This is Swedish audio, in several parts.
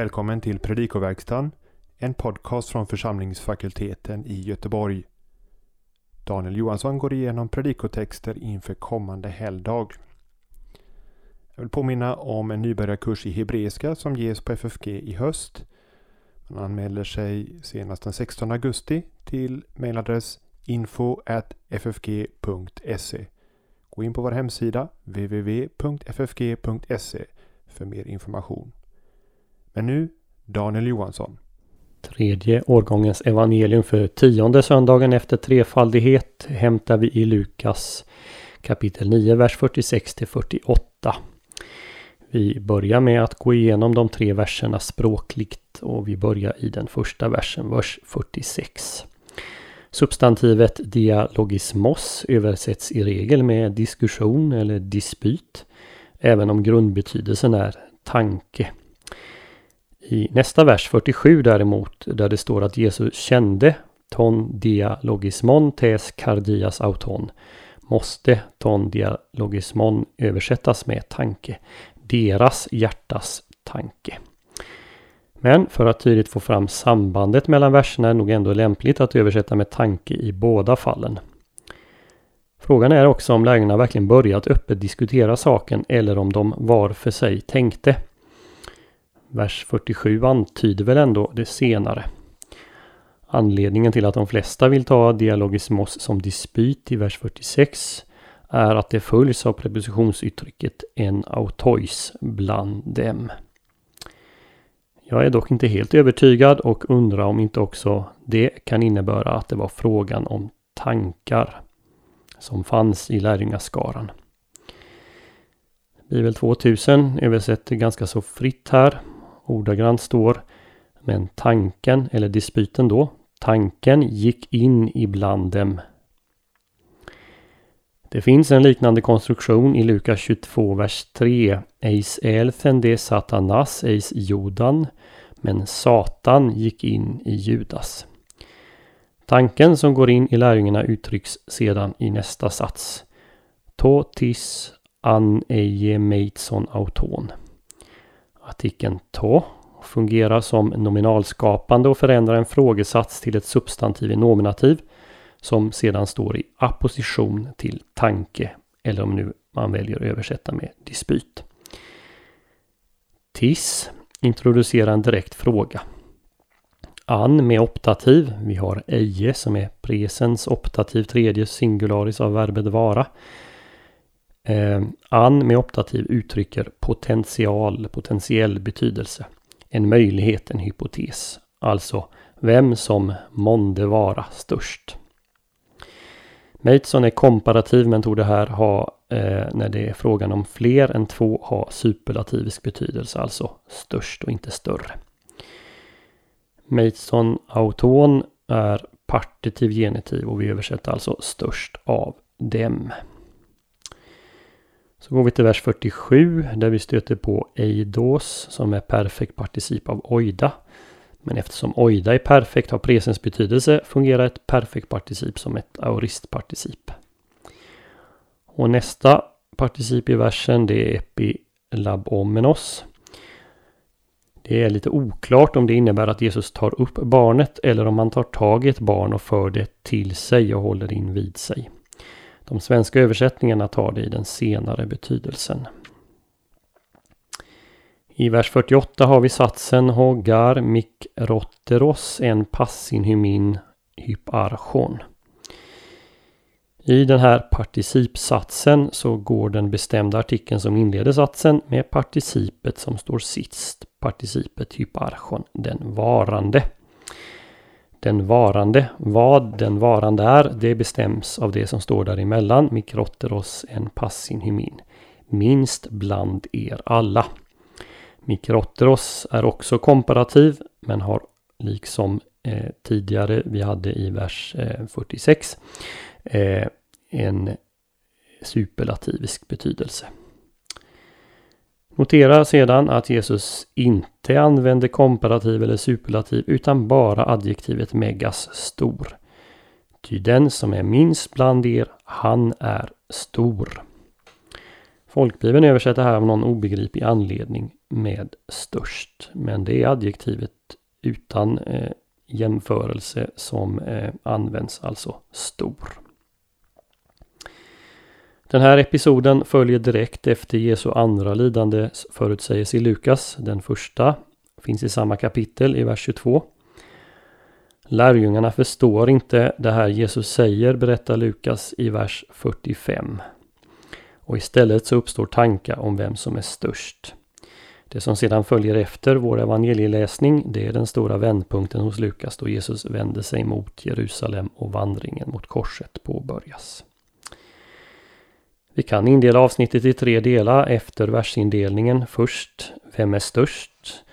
välkommen till Predikoverkstan, en podcast från församlingsfakulteten i Göteborg. Daniel Johansson går igenom predikotexter inför kommande helgdag. Jag vill påminna om en nybörjarkurs i hebreiska som ges på FFG i höst. Man anmäler sig senast den 16 augusti till mejladress info.ffg.se. Gå in på vår hemsida www.ffg.se för mer information. Men nu Daniel Johansson. Tredje årgångens evangelium för tionde söndagen efter trefaldighet hämtar vi i Lukas kapitel 9, vers 46 till 48. Vi börjar med att gå igenom de tre verserna språkligt och vi börjar i den första versen, vers 46. Substantivet dialogismos översätts i regel med diskussion eller dispyt, även om grundbetydelsen är tanke. I nästa vers 47 däremot, där det står att Jesus kände ton dialogismon tes cardias auton, måste ton dialogismon översättas med tanke. Deras hjärtas tanke. Men för att tydligt få fram sambandet mellan verserna är det nog ändå lämpligt att översätta med tanke i båda fallen. Frågan är också om lärjungarna verkligen börjat öppet diskutera saken eller om de var för sig tänkte. Vers 47 antyder väl ändå det senare. Anledningen till att de flesta vill ta dialogismos som dispyt i vers 46 är att det följs av prepositionsuttrycket en autois bland dem. Jag är dock inte helt övertygad och undrar om inte också det kan innebära att det var frågan om tankar som fanns i lärjungaskaran. Bibel 2000 översätter ganska så fritt här ordagrant står Men tanken, eller dispyten då, tanken gick in ibland dem. Det finns en liknande konstruktion i Lukas 22, vers 3. Eis elfen de satanas eis jodan, men Satan gick in i Judas. Tanken som går in i lärjungarna uttrycks sedan i nästa sats. Totis an eje meitson auton. Artikeln to fungerar som nominalskapande och förändrar en frågesats till ett substantiv i nominativ som sedan står i apposition till tanke eller om nu man väljer att översätta med dispyt. Tis introducerar en direkt fråga. An med optativ. Vi har eje som är presens optativ tredje singularis av verbet vara. Eh, an med optativ uttrycker potential, potentiell betydelse. En möjlighet, en hypotes. Alltså vem som månde vara störst. Mateson är komparativ men tog det här ha eh, när det är frågan om fler än två ha superlativisk betydelse, alltså störst och inte större. Mateson auton är partitiv genitiv och vi översätter alltså störst av dem. Så går vi till vers 47 där vi stöter på eidos som är perfekt particip av oida. Men eftersom oida är perfekt har presens betydelse fungerar ett perfekt particip som ett aoristparticip. Och nästa particip i versen det är epilabomenos. Det är lite oklart om det innebär att Jesus tar upp barnet eller om han tar tag i ett barn och för det till sig och håller in vid sig. De svenska översättningarna tar det i den senare betydelsen. I vers 48 har vi satsen Hogar mikrotteros en passinhumin hyparchon. I den här participsatsen så går den bestämda artikeln som inleder satsen med participet som står sist. Participet hyparchon, den varande. Den varande, vad den varande är, det bestäms av det som står däremellan. Mikrotteros en passin hymin. Minst bland er alla. Mikrotteros är också komparativ men har liksom eh, tidigare vi hade i vers eh, 46 eh, en superlativisk betydelse. Notera sedan att Jesus inte använder komparativ eller superlativ utan bara adjektivet megas stor. Ty den som är minst bland er, han är stor. Folkbibeln översätter här av någon obegriplig anledning med störst. Men det är adjektivet utan eh, jämförelse som eh, används, alltså stor. Den här episoden följer direkt efter Jesu andra lidande förutsägelse i Lukas. Den första finns i samma kapitel i vers 22. Lärjungarna förstår inte det här Jesus säger, berättar Lukas i vers 45. Och istället så uppstår tankar om vem som är störst. Det som sedan följer efter vår evangelieläsning, det är den stora vändpunkten hos Lukas då Jesus vänder sig mot Jerusalem och vandringen mot korset påbörjas. Vi kan indela avsnittet i tre delar efter versindelningen. Först, vem är störst?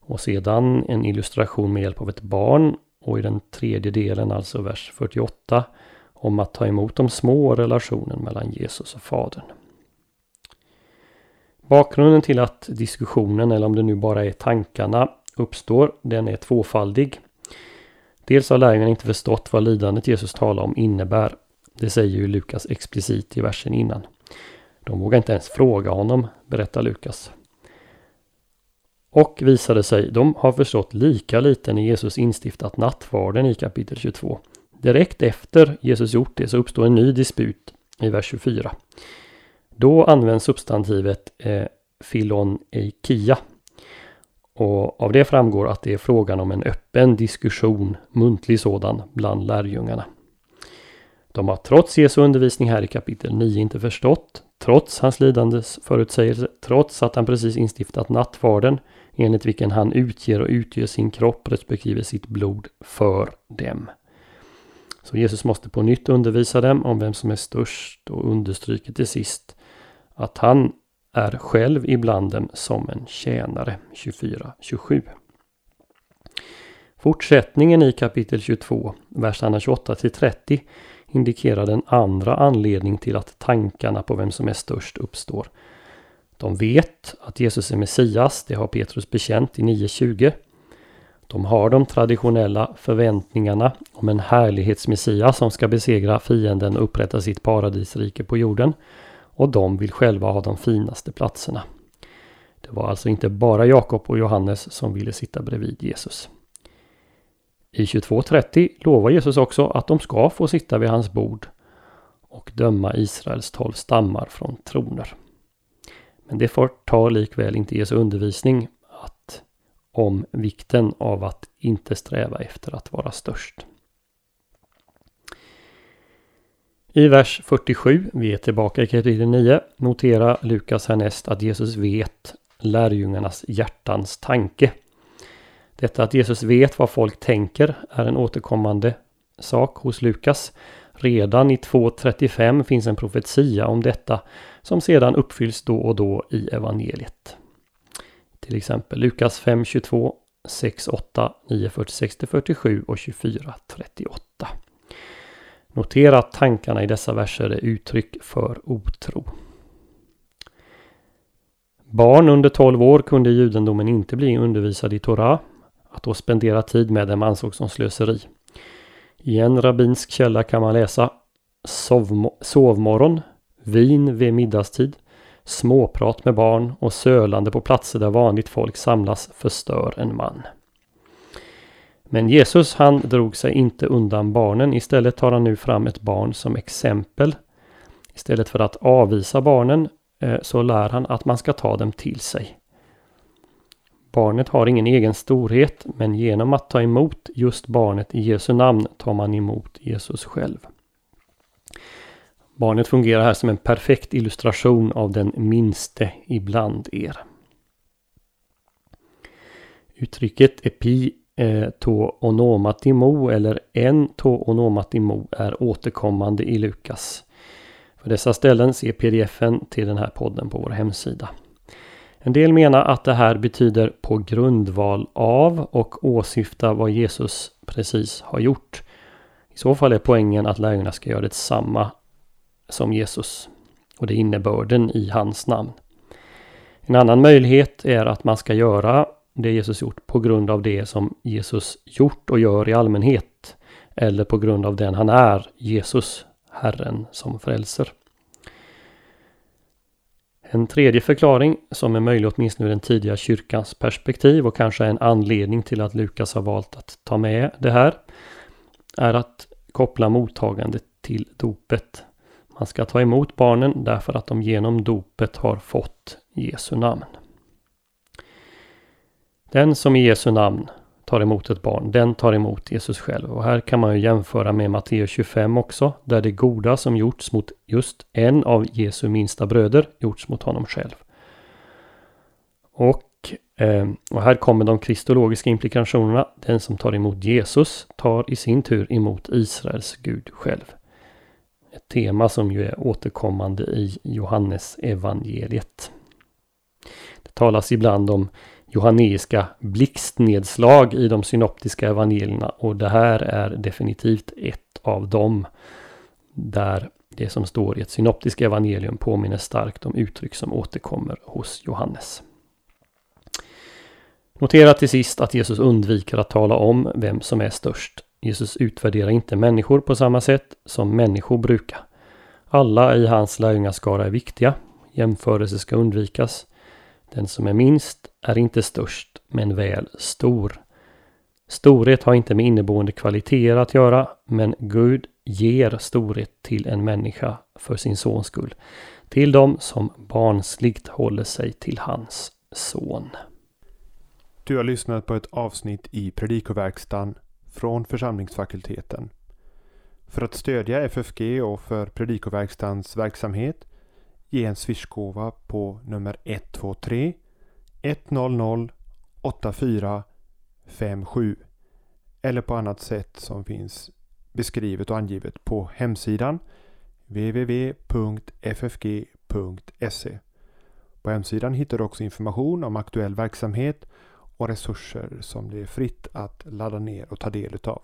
Och sedan en illustration med hjälp av ett barn. Och i den tredje delen, alltså vers 48, om att ta emot de små relationen mellan Jesus och Fadern. Bakgrunden till att diskussionen, eller om det nu bara är tankarna, uppstår, den är tvåfaldig. Dels har lärjungarna inte förstått vad lidandet Jesus talar om innebär. Det säger ju Lukas explicit i versen innan. De vågar inte ens fråga honom, berättar Lukas. Och visade sig, de har förstått lika lite när Jesus instiftat nattvarden i kapitel 22. Direkt efter Jesus gjort det så uppstår en ny disput i vers 24. Då används substantivet eh, filon eikia. Och av det framgår att det är frågan om en öppen diskussion, muntlig sådan, bland lärjungarna. De har trots Jesu undervisning här i kapitel 9 inte förstått, trots hans lidandes förutsägelse, trots att han precis instiftat nattvarden, enligt vilken han utger och utger sin kropp respektive sitt blod för dem. Så Jesus måste på nytt undervisa dem om vem som är störst och understryker till sist att han är själv ibland dem som en tjänare 24-27. Fortsättningen i kapitel 22, verserna 28 till 30 indikerar en andra anledning till att tankarna på vem som är störst uppstår. De vet att Jesus är Messias, det har Petrus bekänt i 9.20. De har de traditionella förväntningarna om en härlighetsmessias som ska besegra fienden och upprätta sitt paradisrike på jorden. Och de vill själva ha de finaste platserna. Det var alltså inte bara Jakob och Johannes som ville sitta bredvid Jesus. I 22.30 lovar Jesus också att de ska få sitta vid hans bord och döma Israels tolv stammar från troner. Men det förtar likväl inte Jesu undervisning att, om vikten av att inte sträva efter att vara störst. I vers 47, vi är tillbaka i kapitel 9, noterar Lukas härnäst att Jesus vet lärjungarnas hjärtans tanke. Detta att Jesus vet vad folk tänker är en återkommande sak hos Lukas. Redan i 2.35 finns en profetia om detta som sedan uppfylls då och då i evangeliet. Till exempel Lukas 5.22, 6.8, 9.46-47 och 24.38. Notera att tankarna i dessa verser är uttryck för otro. Barn under 12 år kunde i judendomen inte bli undervisade i Torah. Att då spendera tid med dem ansågs som slöseri. I en rabbinsk källa kan man läsa sovmorgon, vin vid middagstid, småprat med barn och sölande på platser där vanligt folk samlas förstör en man. Men Jesus han drog sig inte undan barnen. Istället tar han nu fram ett barn som exempel. Istället för att avvisa barnen eh, så lär han att man ska ta dem till sig. Barnet har ingen egen storhet men genom att ta emot just barnet i Jesu namn tar man emot Jesus själv. Barnet fungerar här som en perfekt illustration av den minste ibland er. Uttrycket epi eh, to onomatimo eller en to onomatimo är återkommande i Lukas. För dessa ställen ser pdfen till den här podden på vår hemsida. En del menar att det här betyder på grundval av och åsyftar vad Jesus precis har gjort. I så fall är poängen att lärjungarna ska göra detsamma som Jesus. Och det är innebörden i hans namn. En annan möjlighet är att man ska göra det Jesus gjort på grund av det som Jesus gjort och gör i allmänhet. Eller på grund av den han är, Jesus, Herren som frälser. En tredje förklaring som är möjlig åtminstone ur den tidiga kyrkans perspektiv och kanske en anledning till att Lukas har valt att ta med det här är att koppla mottagandet till dopet. Man ska ta emot barnen därför att de genom dopet har fått Jesu namn. Den som i Jesu namn tar emot ett barn, den tar emot Jesus själv. Och här kan man ju jämföra med Matteus 25 också, där det goda som gjorts mot just en av Jesu minsta bröder gjorts mot honom själv. Och, eh, och här kommer de kristologiska implikationerna. Den som tar emot Jesus tar i sin tur emot Israels Gud själv. Ett tema som ju är återkommande i Johannes evangeliet. Det talas ibland om johanneiska blixtnedslag i de synoptiska evangelierna och det här är definitivt ett av dem. Där det som står i ett synoptiskt evangelium påminner starkt om uttryck som återkommer hos Johannes. Notera till sist att Jesus undviker att tala om vem som är störst. Jesus utvärderar inte människor på samma sätt som människor brukar. Alla i hans lärjungaskara är viktiga. Jämförelse ska undvikas. Den som är minst är inte störst, men väl stor. Storhet har inte med inneboende kvaliteter att göra, men Gud ger storhet till en människa för sin sons skull. Till dem som barnsligt håller sig till hans son. Du har lyssnat på ett avsnitt i Predikoverkstan från församlingsfakulteten. För att stödja FFG och för Predikoverkstans verksamhet ge en swishgåva på nummer 123 100 8457 eller på annat sätt som finns beskrivet och angivet på hemsidan www.ffg.se. På hemsidan hittar du också information om aktuell verksamhet och resurser som det är fritt att ladda ner och ta del utav.